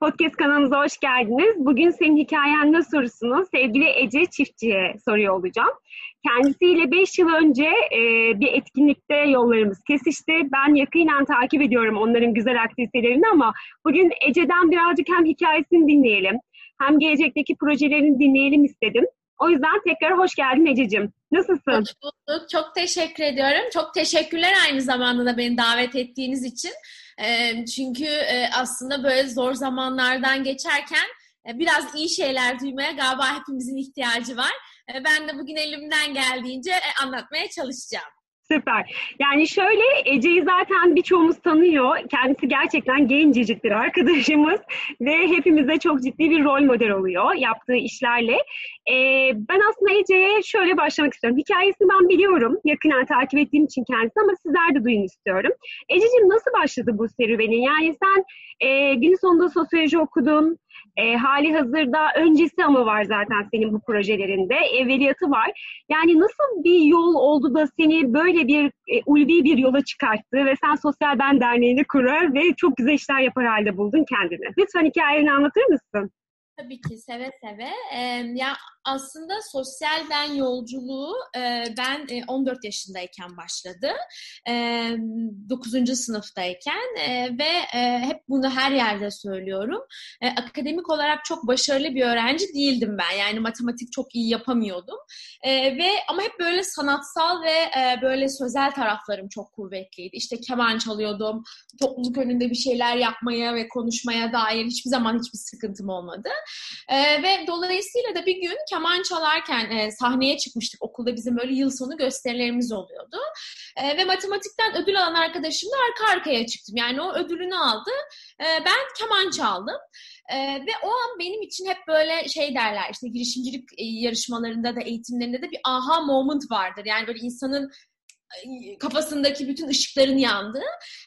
Podcast kanalımıza hoş geldiniz. Bugün senin hikayen ne sorusunu sevgili Ece Çiftçi'ye soruyor olacağım. Kendisiyle 5 yıl önce e, bir etkinlikte yollarımız kesişti. Ben yakinen takip ediyorum onların güzel aktivitelerini ama bugün Ece'den birazcık hem hikayesini dinleyelim hem gelecekteki projelerini dinleyelim istedim. O yüzden tekrar hoş geldin Ececiğim. Nasılsın? Hoş bulduk. Çok teşekkür ediyorum. Çok teşekkürler aynı zamanda da beni davet ettiğiniz için. Çünkü aslında böyle zor zamanlardan geçerken biraz iyi şeyler duymaya galiba hepimizin ihtiyacı var. Ben de bugün elimden geldiğince anlatmaya çalışacağım. Süper. Yani şöyle Ece'yi zaten birçoğumuz tanıyor. Kendisi gerçekten gencecik bir arkadaşımız ve hepimize çok ciddi bir rol model oluyor yaptığı işlerle. Ee, ben aslında Ece'ye şöyle başlamak istiyorum. Hikayesini ben biliyorum. Yakından takip ettiğim için kendisi ama sizler de duyun istiyorum. Ececiğim nasıl başladı bu serüvenin? Yani sen e, gün sonunda sosyoloji okudun. E, hali hazırda öncesi ama var zaten senin bu projelerinde. Evveliyatı var. Yani nasıl bir yol oldu da seni böyle bir e, ulvi bir yola çıkarttı ve sen Sosyal Ben Derneği'ni kurar ve çok güzel işler yapar halde buldun kendini. Lütfen hikayeni anlatır mısın? Tabii ki seve seve. Ee, ya aslında sosyal ben yolculuğu e, ben e, 14 yaşındayken başladı. E, 9. sınıftayken e, ve e, hep bunu her yerde söylüyorum. E, akademik olarak çok başarılı bir öğrenci değildim ben. Yani matematik çok iyi yapamıyordum. E, ve ama hep böyle sanatsal ve e, böyle sözel taraflarım çok kuvvetliydi. İşte keman çalıyordum. Topluluk önünde bir şeyler yapmaya ve konuşmaya dair hiçbir zaman hiçbir sıkıntım olmadı. E, ve dolayısıyla da bir gün keman çalarken e, sahneye çıkmıştık. Okulda bizim böyle yıl sonu gösterilerimiz oluyordu. E, ve matematikten ödül alan arkadaşımla arka arkaya çıktım. Yani o ödülünü aldı. E, ben keman çaldım. Ee, ve o an benim için hep böyle şey derler işte girişimcilik yarışmalarında da eğitimlerinde de bir aha moment vardır. Yani böyle insanın kafasındaki bütün ışıkların yandı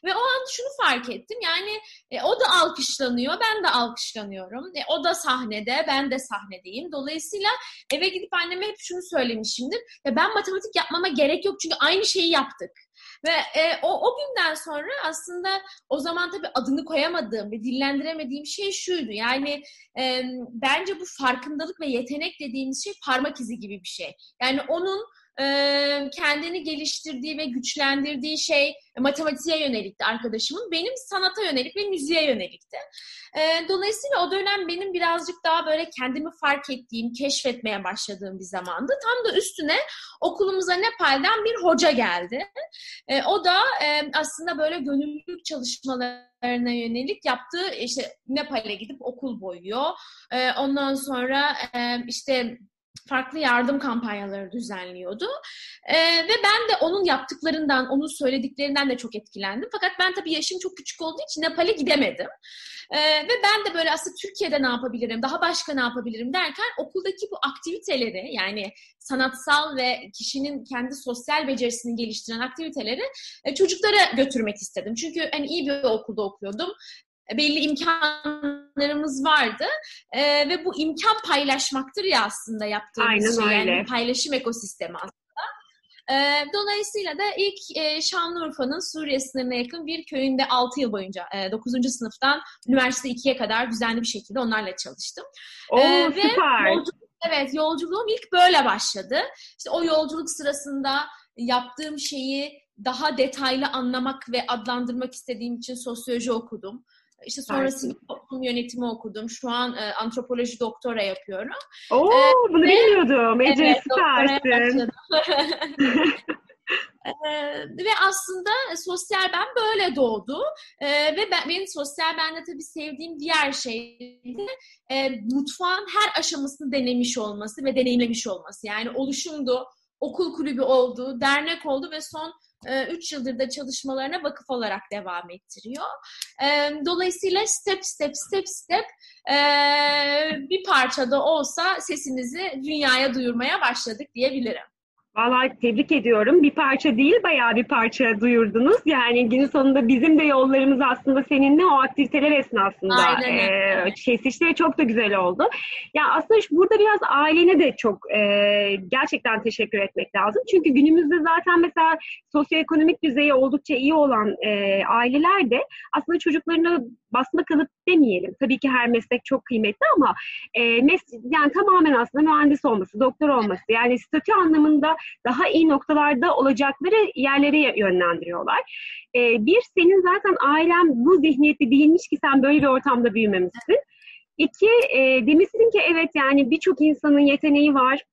ve o an şunu fark ettim yani e, o da alkışlanıyor ben de alkışlanıyorum e, o da sahnede ben de sahnedeyim dolayısıyla eve gidip anneme hep şunu söylemişimdir ya ben matematik yapmama gerek yok çünkü aynı şeyi yaptık ve e, o, o günden sonra aslında o zaman tabii adını koyamadığım ve dillendiremediğim şey şuydu. Yani e, bence bu farkındalık ve yetenek dediğimiz şey parmak izi gibi bir şey. Yani onun kendini geliştirdiği ve güçlendirdiği şey matematiğe yönelikti arkadaşımın. Benim sanata yönelik ve müziğe yönelikti. Dolayısıyla o dönem benim birazcık daha böyle kendimi fark ettiğim, keşfetmeye başladığım bir zamandı. Tam da üstüne okulumuza Nepal'den bir hoca geldi. O da aslında böyle gönüllülük çalışmalarına yönelik yaptığı işte Nepal'e gidip okul boyuyor. Ondan sonra işte farklı yardım kampanyaları düzenliyordu. Ee, ve ben de onun yaptıklarından, onun söylediklerinden de çok etkilendim. Fakat ben tabii yaşım çok küçük olduğu için Nepal'e gidemedim. Ee, ve ben de böyle aslında Türkiye'de ne yapabilirim, daha başka ne yapabilirim derken okuldaki bu aktiviteleri yani sanatsal ve kişinin kendi sosyal becerisini geliştiren aktiviteleri e, çocuklara götürmek istedim. Çünkü hani iyi bir okulda okuyordum belli imkanlarımız vardı e, ve bu imkan paylaşmaktır ya aslında yaptığımız Aynen şey. Öyle. Yani paylaşım ekosistemi aslında. E, dolayısıyla da ilk e, Şanlıurfa'nın Suriye sınırına yakın bir köyünde 6 yıl boyunca e, 9. sınıftan üniversite 2'ye kadar düzenli bir şekilde onlarla çalıştım. Oo, e, süper. Ve yolculuk, evet yolculuğum ilk böyle başladı. İşte o yolculuk sırasında yaptığım şeyi daha detaylı anlamak ve adlandırmak istediğim için sosyoloji okudum. İşte sonrasında toplum yönetimi okudum. Şu an e, antropoloji doktora yapıyorum. Oo, ee, bunu ve, bilmiyordum. Ece evet, süpersin. Ee, ve aslında sosyal ben böyle doğdu ee, ve ben, benim sosyal bende tabii sevdiğim diğer şey de e, mutfağın her aşamasını denemiş olması ve deneyimlemiş olması. Yani oluşumdu, okul kulübü oldu, dernek oldu ve son 3 yıldır da çalışmalarına vakıf olarak devam ettiriyor. Dolayısıyla step step step step bir parçada olsa sesimizi dünyaya duyurmaya başladık diyebilirim. Vallahi tebrik ediyorum. Bir parça değil, bayağı bir parça duyurdunuz. Yani günün sonunda bizim de yollarımız aslında seninle o aktiviteler esnasında e, kesişti ve çok da güzel oldu. Ya aslında burada biraz ailene de çok e, gerçekten teşekkür etmek lazım. Çünkü günümüzde zaten mesela sosyoekonomik düzeyi oldukça iyi olan e, aileler de aslında çocuklarına basma kalıp demeyelim. Tabii ki her meslek çok kıymetli ama e, mes- yani tamamen aslında mühendis olması, doktor olması yani statü anlamında daha iyi noktalarda olacakları yerlere yönlendiriyorlar. E, bir, senin zaten ailen bu zihniyeti değilmiş ki sen böyle bir ortamda büyümemişsin. İki, e, demişsin ki evet yani birçok insanın yeteneği var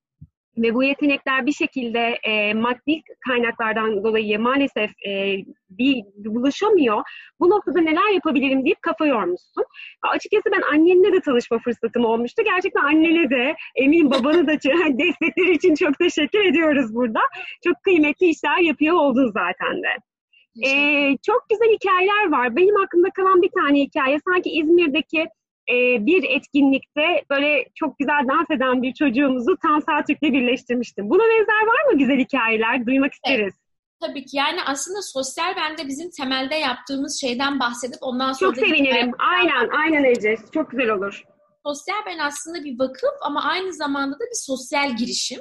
ve bu yetenekler bir şekilde e, maddi kaynaklardan dolayı maalesef e, bir bulaşamıyor. Bu noktada neler yapabilirim deyip kafa yormuşsun. Açıkçası ben annenle de tanışma fırsatım olmuştu. Gerçekten annene de eminim babanı da destekleri için çok teşekkür ediyoruz burada. Çok kıymetli işler yapıyor oldun zaten de. Ee, çok güzel hikayeler var. Benim aklımda kalan bir tane hikaye sanki İzmir'deki e, bir etkinlikte böyle çok güzel dans eden bir çocuğumuzu Tansel Türk'le birleştirmiştim. Buna benzer var mı güzel hikayeler? Duymak isteriz. Evet. Tabii ki yani aslında sosyal bende bizim temelde yaptığımız şeyden bahsedip ondan sonra... Çok sevinirim. Aynen, aynen Ece. Çok güzel olur. Sosyal ben aslında bir vakıf ama aynı zamanda da bir sosyal girişim.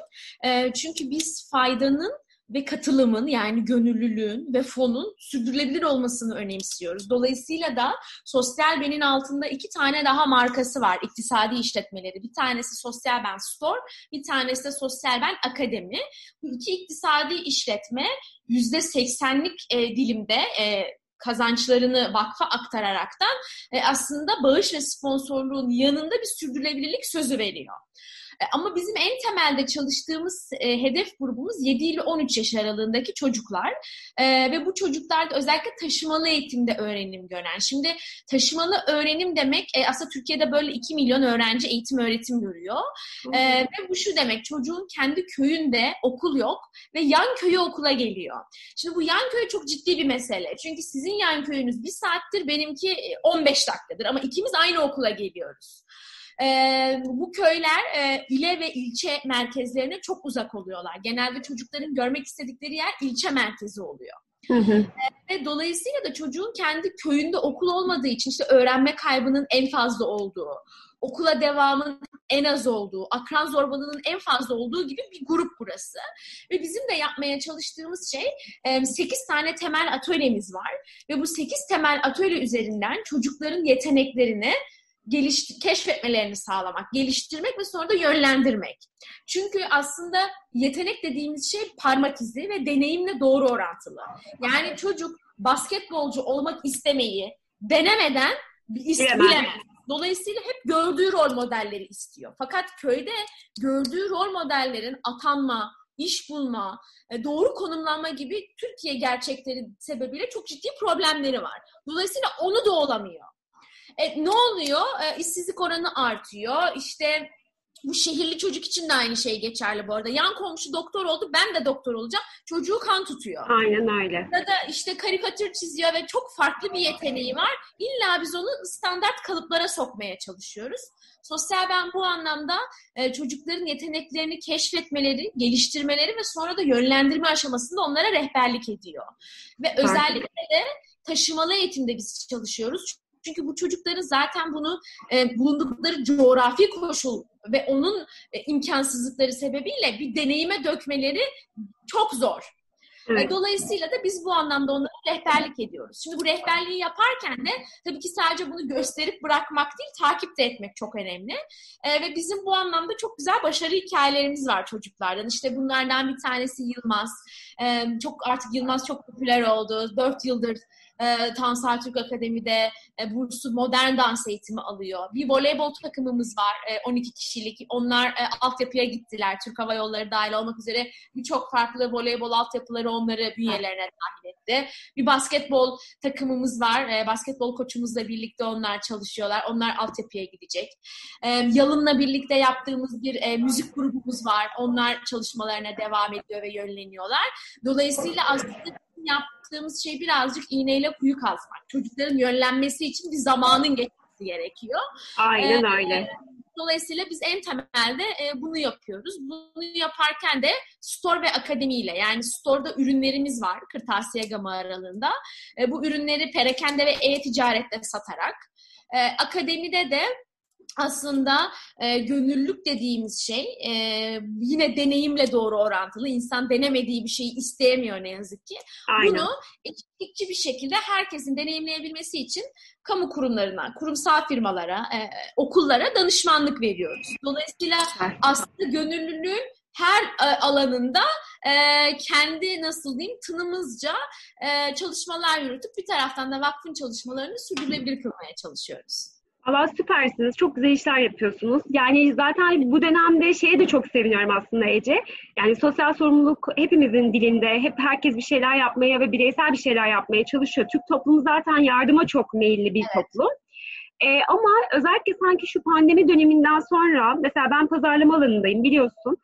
Çünkü biz faydanın ve katılımın yani gönüllülüğün ve fonun sürdürülebilir olmasını önemsiyoruz. Dolayısıyla da Sosyal Ben'in altında iki tane daha markası var iktisadi işletmeleri. Bir tanesi Sosyal Ben Store, bir tanesi de Sosyal Ben Akademi. Bu iki iktisadi işletme yüzde seksenlik e, dilimde e, kazançlarını vakfa aktararaktan e, aslında bağış ve sponsorluğun yanında bir sürdürülebilirlik sözü veriyor. E, ama bizim en temelde çalıştığımız e, hedef grubumuz 7 ile 13 yaş aralığındaki çocuklar. E, ve bu çocuklar da özellikle taşımalı eğitimde öğrenim gören. Şimdi taşımalı öğrenim demek e, aslında Türkiye'de böyle 2 milyon öğrenci eğitim öğretim görüyor. E, ve bu şu demek çocuğun kendi köyünde okul yok ve yan köyü okula geliyor. Şimdi bu yan köy çok ciddi bir mesele. Çünkü sizin yan köyünüz bir saattir benimki 15 dakikadır ama ikimiz aynı okula geliyoruz e, bu köyler e, ile ve ilçe merkezlerine çok uzak oluyorlar. Genelde çocukların görmek istedikleri yer ilçe merkezi oluyor. Hı hı. Ve dolayısıyla da çocuğun kendi köyünde okul olmadığı için işte öğrenme kaybının en fazla olduğu, okula devamın en az olduğu, akran zorbalığının en fazla olduğu gibi bir grup burası. Ve bizim de yapmaya çalıştığımız şey 8 tane temel atölyemiz var. Ve bu 8 temel atölye üzerinden çocukların yeteneklerini geliş, keşfetmelerini sağlamak, geliştirmek ve sonra da yönlendirmek. Çünkü aslında yetenek dediğimiz şey parmak izi ve deneyimle doğru orantılı. Yani çocuk basketbolcu olmak istemeyi denemeden bilemez. Dolayısıyla hep gördüğü rol modelleri istiyor. Fakat köyde gördüğü rol modellerin atanma, iş bulma, e, doğru konumlanma gibi Türkiye gerçekleri sebebiyle çok ciddi problemleri var. Dolayısıyla onu da olamıyor. E, ne oluyor? E, işsizlik oranı artıyor. İşte bu şehirli çocuk için de aynı şey geçerli bu arada. Yan komşu doktor oldu, ben de doktor olacağım. Çocuğu kan tutuyor. Aynen öyle. Ya da işte karikatür çiziyor ve çok farklı bir yeteneği var. İlla biz onu standart kalıplara sokmaya çalışıyoruz. Sosyal ben bu anlamda e, çocukların yeteneklerini keşfetmeleri, geliştirmeleri ve sonra da yönlendirme aşamasında onlara rehberlik ediyor. Ve özellikle de taşımalı eğitimde biz çalışıyoruz. Çünkü bu çocukların zaten bunu e, bulundukları coğrafi koşul ve onun e, imkansızlıkları sebebiyle bir deneyime dökmeleri çok zor. Evet. Dolayısıyla da biz bu anlamda onlara rehberlik ediyoruz. Şimdi bu rehberliği yaparken de tabii ki sadece bunu gösterip bırakmak değil, takip de etmek çok önemli. Ee, ve bizim bu anlamda çok güzel başarı hikayelerimiz var çocuklardan. İşte bunlardan bir tanesi Yılmaz. Ee, çok artık Yılmaz çok popüler oldu. Dört yıldır e, Tansel Türk Akademi'de e, burslu modern dans eğitimi alıyor. Bir voleybol takımımız var e, 12 kişilik. Onlar e, altyapıya gittiler. Türk Hava Yolları dahil olmak üzere birçok farklı voleybol altyapıları onları bünyelerine dahil etti. Bir basketbol takımımız var. E, basketbol koçumuzla birlikte onlar çalışıyorlar. Onlar altyapıya gidecek. E, Yalın'la birlikte yaptığımız bir e, müzik grubumuz var. Onlar çalışmalarına devam ediyor ve yönleniyorlar. Dolayısıyla aslında yaptığımız şey birazcık iğneyle kuyu kazmak. Çocukların yönlenmesi için bir zamanın geçmesi gerekiyor. Aynen ee, öyle. Dolayısıyla biz en temelde e, bunu yapıyoruz. Bunu yaparken de store ve akademiyle yani store'da ürünlerimiz var kırtasiye gamı aralığında. E, bu ürünleri perakende ve e-ticarette satarak e, akademide de aslında e, gönüllülük dediğimiz şey e, yine deneyimle doğru orantılı. İnsan denemediği bir şeyi isteyemiyor ne yazık ki. Aynen. Bunu eşitlikçi bir şekilde herkesin deneyimleyebilmesi için kamu kurumlarına, kurumsal firmalara, e, okullara danışmanlık veriyoruz. Dolayısıyla aslında gönüllülüğün her e, alanında e, kendi nasıl diyeyim tınımızca e, çalışmalar yürütüp bir taraftan da vakfın çalışmalarını sürdürülebilir kılmaya çalışıyoruz. Allah süpersiniz. Çok güzel işler yapıyorsunuz. Yani zaten bu dönemde şeye de çok seviniyorum aslında Ece. Yani sosyal sorumluluk hepimizin dilinde. Hep herkes bir şeyler yapmaya ve bireysel bir şeyler yapmaya çalışıyor. Türk toplumu zaten yardıma çok meyilli bir evet. toplum. Ee, ama özellikle sanki şu pandemi döneminden sonra mesela ben pazarlama alanındayım biliyorsun.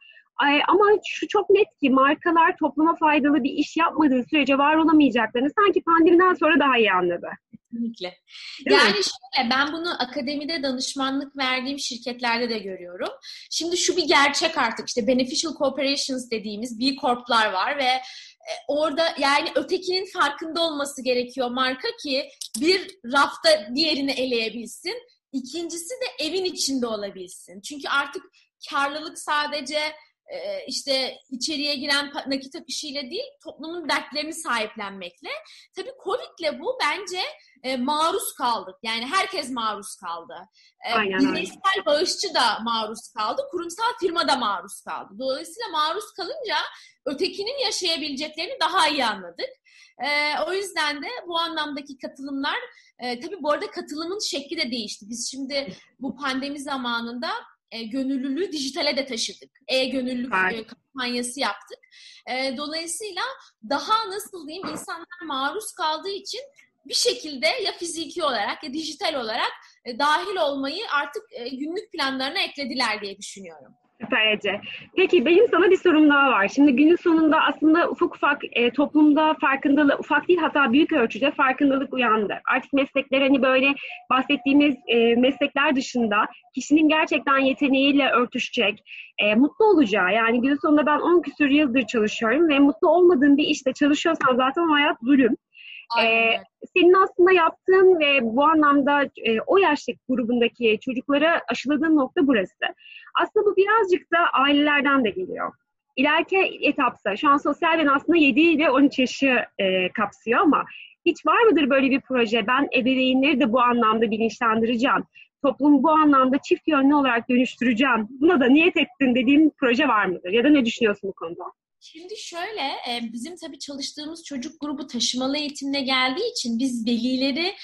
Ee, ama şu çok net ki markalar topluma faydalı bir iş yapmadığı sürece var olamayacaklarını sanki pandemiden sonra daha iyi anladı. Kesinlikle. Değil yani mi? şöyle ben bunu akademide danışmanlık verdiğim şirketlerde de görüyorum. Şimdi şu bir gerçek artık işte beneficial corporations dediğimiz B Corp'lar var ve e, orada yani ötekinin farkında olması gerekiyor marka ki bir rafta diğerini eleyebilsin. İkincisi de evin içinde olabilsin. Çünkü artık karlılık sadece işte içeriye giren nakit akışıyla değil toplumun dertlerini sahiplenmekle. Tabii Covid'le bu bence e, maruz kaldık. Yani herkes maruz kaldı. E, bireysel bağışçı da maruz kaldı. Kurumsal firma da maruz kaldı. Dolayısıyla maruz kalınca ötekinin yaşayabileceklerini daha iyi anladık. E, o yüzden de bu anlamdaki katılımlar e, tabii bu arada katılımın şekli de değişti. Biz şimdi bu pandemi zamanında e, gönüllülüğü dijitale de taşıdık. E-gönüllülük evet. kampanyası yaptık. E, dolayısıyla daha nasıl diyeyim insanlar maruz kaldığı için bir şekilde ya fiziki olarak ya dijital olarak e, dahil olmayı artık e, günlük planlarına eklediler diye düşünüyorum. Süper Ece. Peki benim sana bir sorum daha var. Şimdi günün sonunda aslında ufak ufak e, toplumda farkındalık, ufak değil hatta büyük ölçüde farkındalık uyandı. Artık meslekler hani böyle bahsettiğimiz e, meslekler dışında kişinin gerçekten yeteneğiyle örtüşecek, e, mutlu olacağı. Yani günün sonunda ben 10 küsur yıldır çalışıyorum ve mutlu olmadığım bir işte çalışıyorsam zaten hayat zulüm. Ee, senin aslında yaptığın ve bu anlamda e, o yaşlık grubundaki çocuklara aşıladığın nokta burası. Aslında bu birazcık da ailelerden de geliyor. İleriki etapsa, şu an sosyal ben aslında 7 ile 13 yaşı e, kapsıyor ama hiç var mıdır böyle bir proje? Ben ebeveynleri de bu anlamda bilinçlendireceğim. Toplumu bu anlamda çift yönlü olarak dönüştüreceğim. Buna da niyet ettin dediğim proje var mıdır? Ya da ne düşünüyorsun bu konuda? Şimdi şöyle, e, bizim tabii çalıştığımız çocuk grubu taşımalı eğitimle geldiği için biz velileri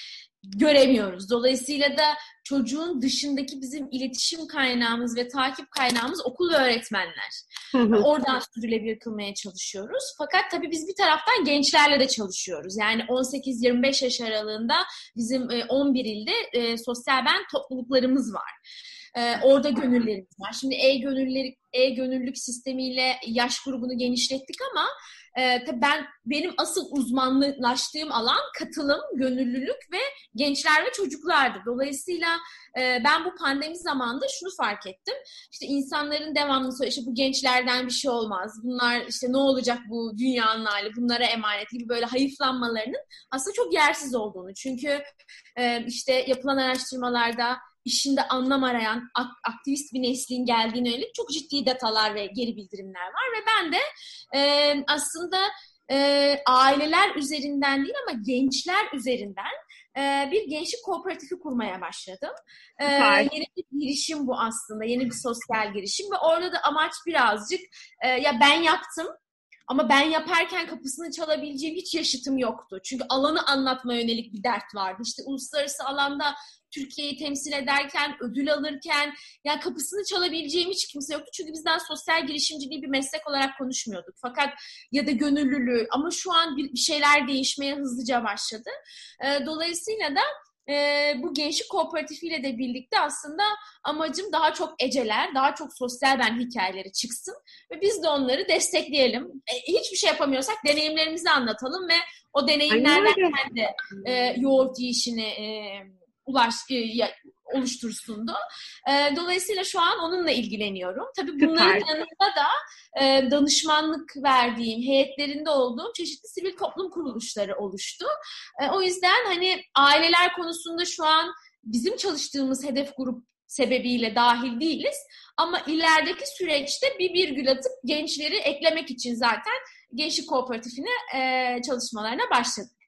göremiyoruz. Dolayısıyla da çocuğun dışındaki bizim iletişim kaynağımız ve takip kaynağımız okul ve öğretmenler. Oradan sürdürülebilir kılmaya çalışıyoruz. Fakat tabii biz bir taraftan gençlerle de çalışıyoruz. Yani 18-25 yaş aralığında bizim 11 ilde e, sosyal ben topluluklarımız var. E, orada gönüllerimiz var. Şimdi e-gönüllülük, e-gönüllülük sistemiyle yaş grubunu genişlettik ama e, tabii ben benim asıl uzmanlaştığım alan katılım, gönüllülük ve gençler ve çocuklardı. Dolayısıyla e, ben bu pandemi zamanında şunu fark ettim. İşte insanların devamlı söylüyor, işte bu gençlerden bir şey olmaz. Bunlar işte ne olacak bu dünyanın hali, bunlara emanet gibi böyle hayıflanmalarının aslında çok yersiz olduğunu. Çünkü e, işte yapılan araştırmalarda işinde anlam arayan aktivist bir neslin geldiğine yönelik çok ciddi datalar ve geri bildirimler var ve ben de e, aslında e, aileler üzerinden değil ama gençler üzerinden e, bir gençlik kooperatifi kurmaya başladım. E, yeni bir girişim bu aslında, yeni bir sosyal girişim ve orada da amaç birazcık e, ya ben yaptım ama ben yaparken kapısını çalabileceğim hiç yaşıtım yoktu. Çünkü alanı anlatma yönelik bir dert vardı. İşte uluslararası alanda Türkiye'yi temsil ederken, ödül alırken yani kapısını çalabileceğim hiç kimse yoktu. Çünkü bizden sosyal girişimciliği bir meslek olarak konuşmuyorduk. Fakat ya da gönüllülüğü ama şu an bir şeyler değişmeye hızlıca başladı. Dolayısıyla da e, bu gençlik kooperatifiyle de birlikte aslında amacım daha çok eceler, daha çok sosyal ben hikayeleri çıksın ve biz de onları destekleyelim. E, hiçbir şey yapamıyorsak deneyimlerimizi anlatalım ve o deneyimlerden kendi e, yoğurt yiyişini e, ulaş e, oluştursun da. E, dolayısıyla şu an onunla ilgileniyorum. Tabii bunların Süper. yanında da e, danışmanlık verdiğim, heyetlerinde olduğum çeşitli sivil toplum kuruluşları oluştu. E, o yüzden hani aileler konusunda şu an bizim çalıştığımız hedef grup sebebiyle dahil değiliz. Ama ilerideki süreçte bir virgül atıp gençleri eklemek için zaten Gençlik Kooperatifine e, çalışmalarına başladık.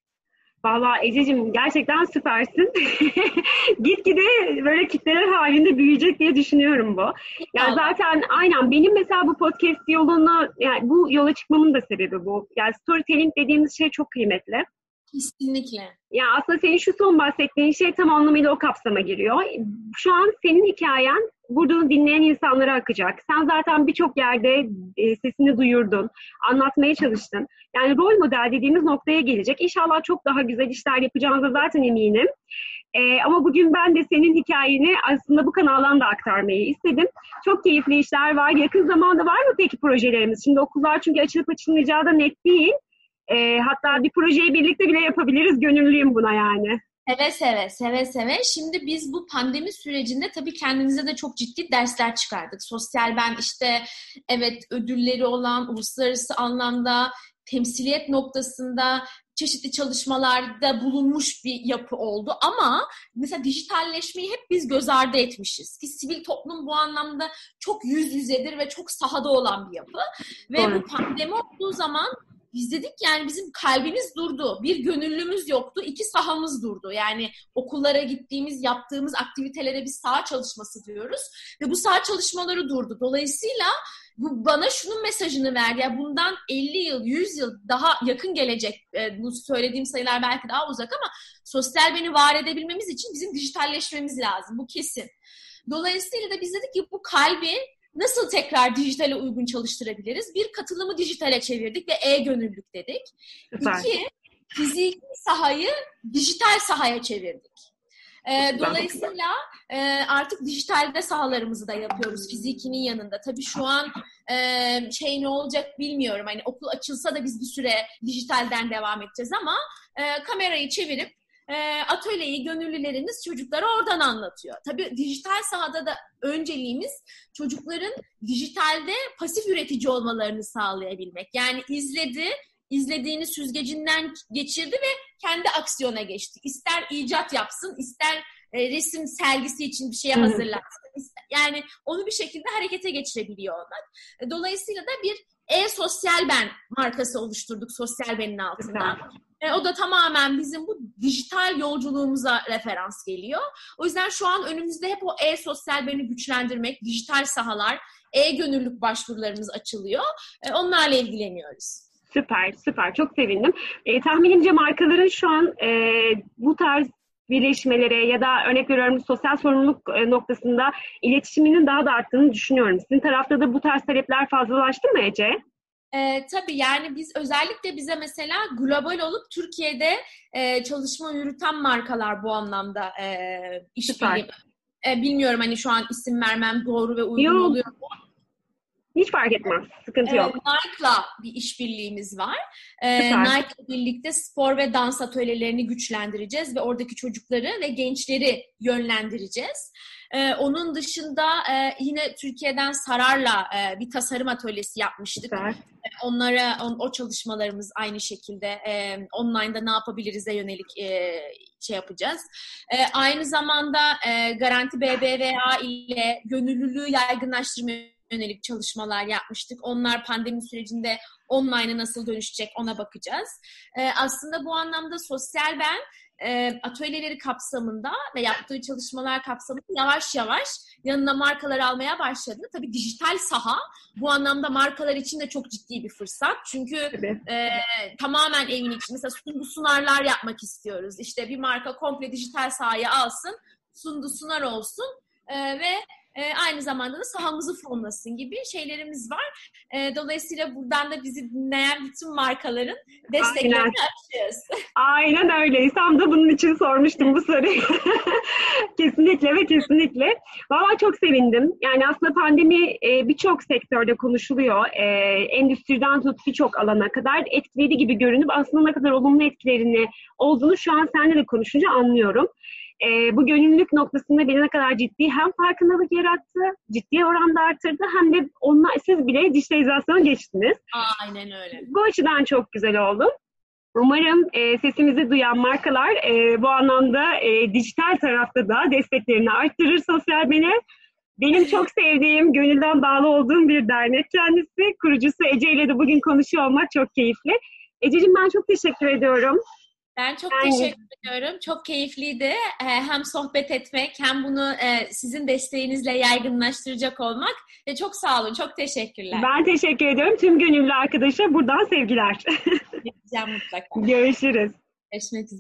Valla Ececiğim gerçekten süpersin. Gitgide böyle kitleler halinde büyüyecek diye düşünüyorum bu. Yani zaten aynen benim mesela bu podcast yolunu, yani bu yola çıkmamın da sebebi bu. Yani storytelling dediğimiz şey çok kıymetli. Kesinlikle. Ya aslında senin şu son bahsettiğin şey tam anlamıyla o kapsama giriyor. Şu an senin hikayen burada dinleyen insanlara akacak. Sen zaten birçok yerde e, sesini duyurdun, anlatmaya çalıştın. Yani rol model dediğimiz noktaya gelecek. İnşallah çok daha güzel işler yapacağınıza zaten eminim. E, ama bugün ben de senin hikayeni aslında bu kanaldan da aktarmayı istedim. Çok keyifli işler var. Yakın zamanda var mı peki projelerimiz? Şimdi okullar çünkü açılıp açılmayacağı da net değil. E, hatta bir projeyi birlikte bile yapabiliriz. Gönüllüyüm buna yani. Seve seve, seve seve. Şimdi biz bu pandemi sürecinde tabii kendimize de çok ciddi dersler çıkardık. Sosyal ben işte evet ödülleri olan uluslararası anlamda temsiliyet noktasında çeşitli çalışmalarda bulunmuş bir yapı oldu ama mesela dijitalleşmeyi hep biz göz ardı etmişiz. Ki sivil toplum bu anlamda çok yüz yüzedir ve çok sahada olan bir yapı. Ve Doğru. bu pandemi olduğu zaman biz dedik yani bizim kalbimiz durdu. Bir gönüllümüz yoktu. iki sahamız durdu. Yani okullara gittiğimiz, yaptığımız aktivitelere biz saha çalışması diyoruz. Ve bu saha çalışmaları durdu. Dolayısıyla bu bana şunun mesajını verdi. Yani bundan 50 yıl, 100 yıl daha yakın gelecek. E, bu söylediğim sayılar belki daha uzak ama sosyal beni var edebilmemiz için bizim dijitalleşmemiz lazım. Bu kesin. Dolayısıyla da biz dedik ki bu kalbi nasıl tekrar dijitale uygun çalıştırabiliriz? Bir, katılımı dijitale çevirdik ve e-gönüllülük dedik. Süper. İki, fiziki sahayı dijital sahaya çevirdik. E, dolayısıyla e, artık dijitalde sahalarımızı da yapıyoruz fizikinin yanında. Tabii şu an e, şey ne olacak bilmiyorum. Hani okul açılsa da biz bir süre dijitalden devam edeceğiz ama e, kamerayı çevirip e, atölyeyi gönüllüleriniz çocuklara oradan anlatıyor. Tabii dijital sahada da önceliğimiz çocukların dijitalde pasif üretici olmalarını sağlayabilmek. Yani izledi, izlediğini süzgecinden geçirdi ve kendi aksiyona geçti. İster icat yapsın, ister e, resim sergisi için bir şeye hazırlansın. Yani onu bir şekilde harekete geçirebiliyor onlar. E, dolayısıyla da bir e-sosyal ben markası oluşturduk sosyal benin altından. E, o da tamamen bizim bu dijital yolculuğumuza referans geliyor. O yüzden şu an önümüzde hep o e-sosyal beni güçlendirmek, dijital sahalar, e-gönüllülük başvurularımız açılıyor. E, onlarla ilgileniyoruz. Süper, süper. Çok sevindim. E, tahminimce markaların şu an e, bu tarz birleşmelere ya da örnek veriyorum sosyal sorumluluk e, noktasında iletişiminin daha da arttığını düşünüyorum. Sizin tarafta da bu tarz talepler fazlalaştı mı Ece? E, tabii yani biz özellikle bize mesela global olup Türkiye'de e, çalışma yürüten markalar bu anlamda e, işbirliği. E, bilmiyorum hani şu an isim vermem doğru ve uygun Yok. oluyor mu? Hiç fark etmez. Sıkıntı yok. Ee, Nike'la bir işbirliğimiz var. Ee, Nike'la birlikte spor ve dans atölyelerini güçlendireceğiz ve oradaki çocukları ve gençleri yönlendireceğiz. Ee, onun dışında e, yine Türkiye'den Sarar'la e, bir tasarım atölyesi yapmıştık. Süper. Onlara on, o çalışmalarımız aynı şekilde e, online'da ne yapabiliriz'e yönelik e, şey yapacağız. E, aynı zamanda e, Garanti BBVA ile gönüllülüğü yaygınlaştırmaya yönelik çalışmalar yapmıştık. Onlar pandemi sürecinde online'a nasıl dönüşecek ona bakacağız. E, aslında bu anlamda sosyal ben e, atölyeleri kapsamında ve yaptığı çalışmalar kapsamında yavaş yavaş yanına markalar almaya başladı. Tabii dijital saha bu anlamda markalar için de çok ciddi bir fırsat. Çünkü e, tamamen evin içinde mesela sundu sunarlar yapmak istiyoruz. İşte bir marka komple dijital sahaya alsın, sundu sunar olsun e, ve e, aynı zamanda da sahamızı fonlasın gibi şeylerimiz var. E, dolayısıyla buradan da bizi dinleyen bütün markaların desteklerini açıyoruz. Aynen öyle. Tam da bunun için sormuştum bu soruyu. kesinlikle ve kesinlikle. Valla çok sevindim. Yani aslında pandemi e, birçok sektörde konuşuluyor. E, endüstriden tut birçok alana kadar etkiledi gibi görünüp aslında ne kadar olumlu etkilerini olduğunu şu an seninle de konuşunca anlıyorum e, bu gönüllülük noktasında beni ne kadar ciddi hem farkındalık yarattı, ciddi oranda arttırdı hem de onlar siz bile dijitalizasyona geçtiniz. Aynen öyle. Bu açıdan çok güzel oldu. Umarım e, sesimizi duyan markalar e, bu anlamda e, dijital tarafta da desteklerini arttırır sosyal bene. Benim çok sevdiğim, gönülden bağlı olduğum bir dernek kendisi. Kurucusu Ece ile de bugün konuşuyor olmak çok keyifli. Ececiğim ben çok teşekkür ediyorum. Ben çok yani... teşekkür ediyorum. Çok keyifliydi. Ee, hem sohbet etmek hem bunu e, sizin desteğinizle yaygınlaştıracak olmak. Çok sağ olun. Çok teşekkürler. Ben teşekkür ediyorum. Tüm gönüllü arkadaşa buradan sevgiler. Gideceğim mutlaka. Görüşürüz. Görüşmek üzere.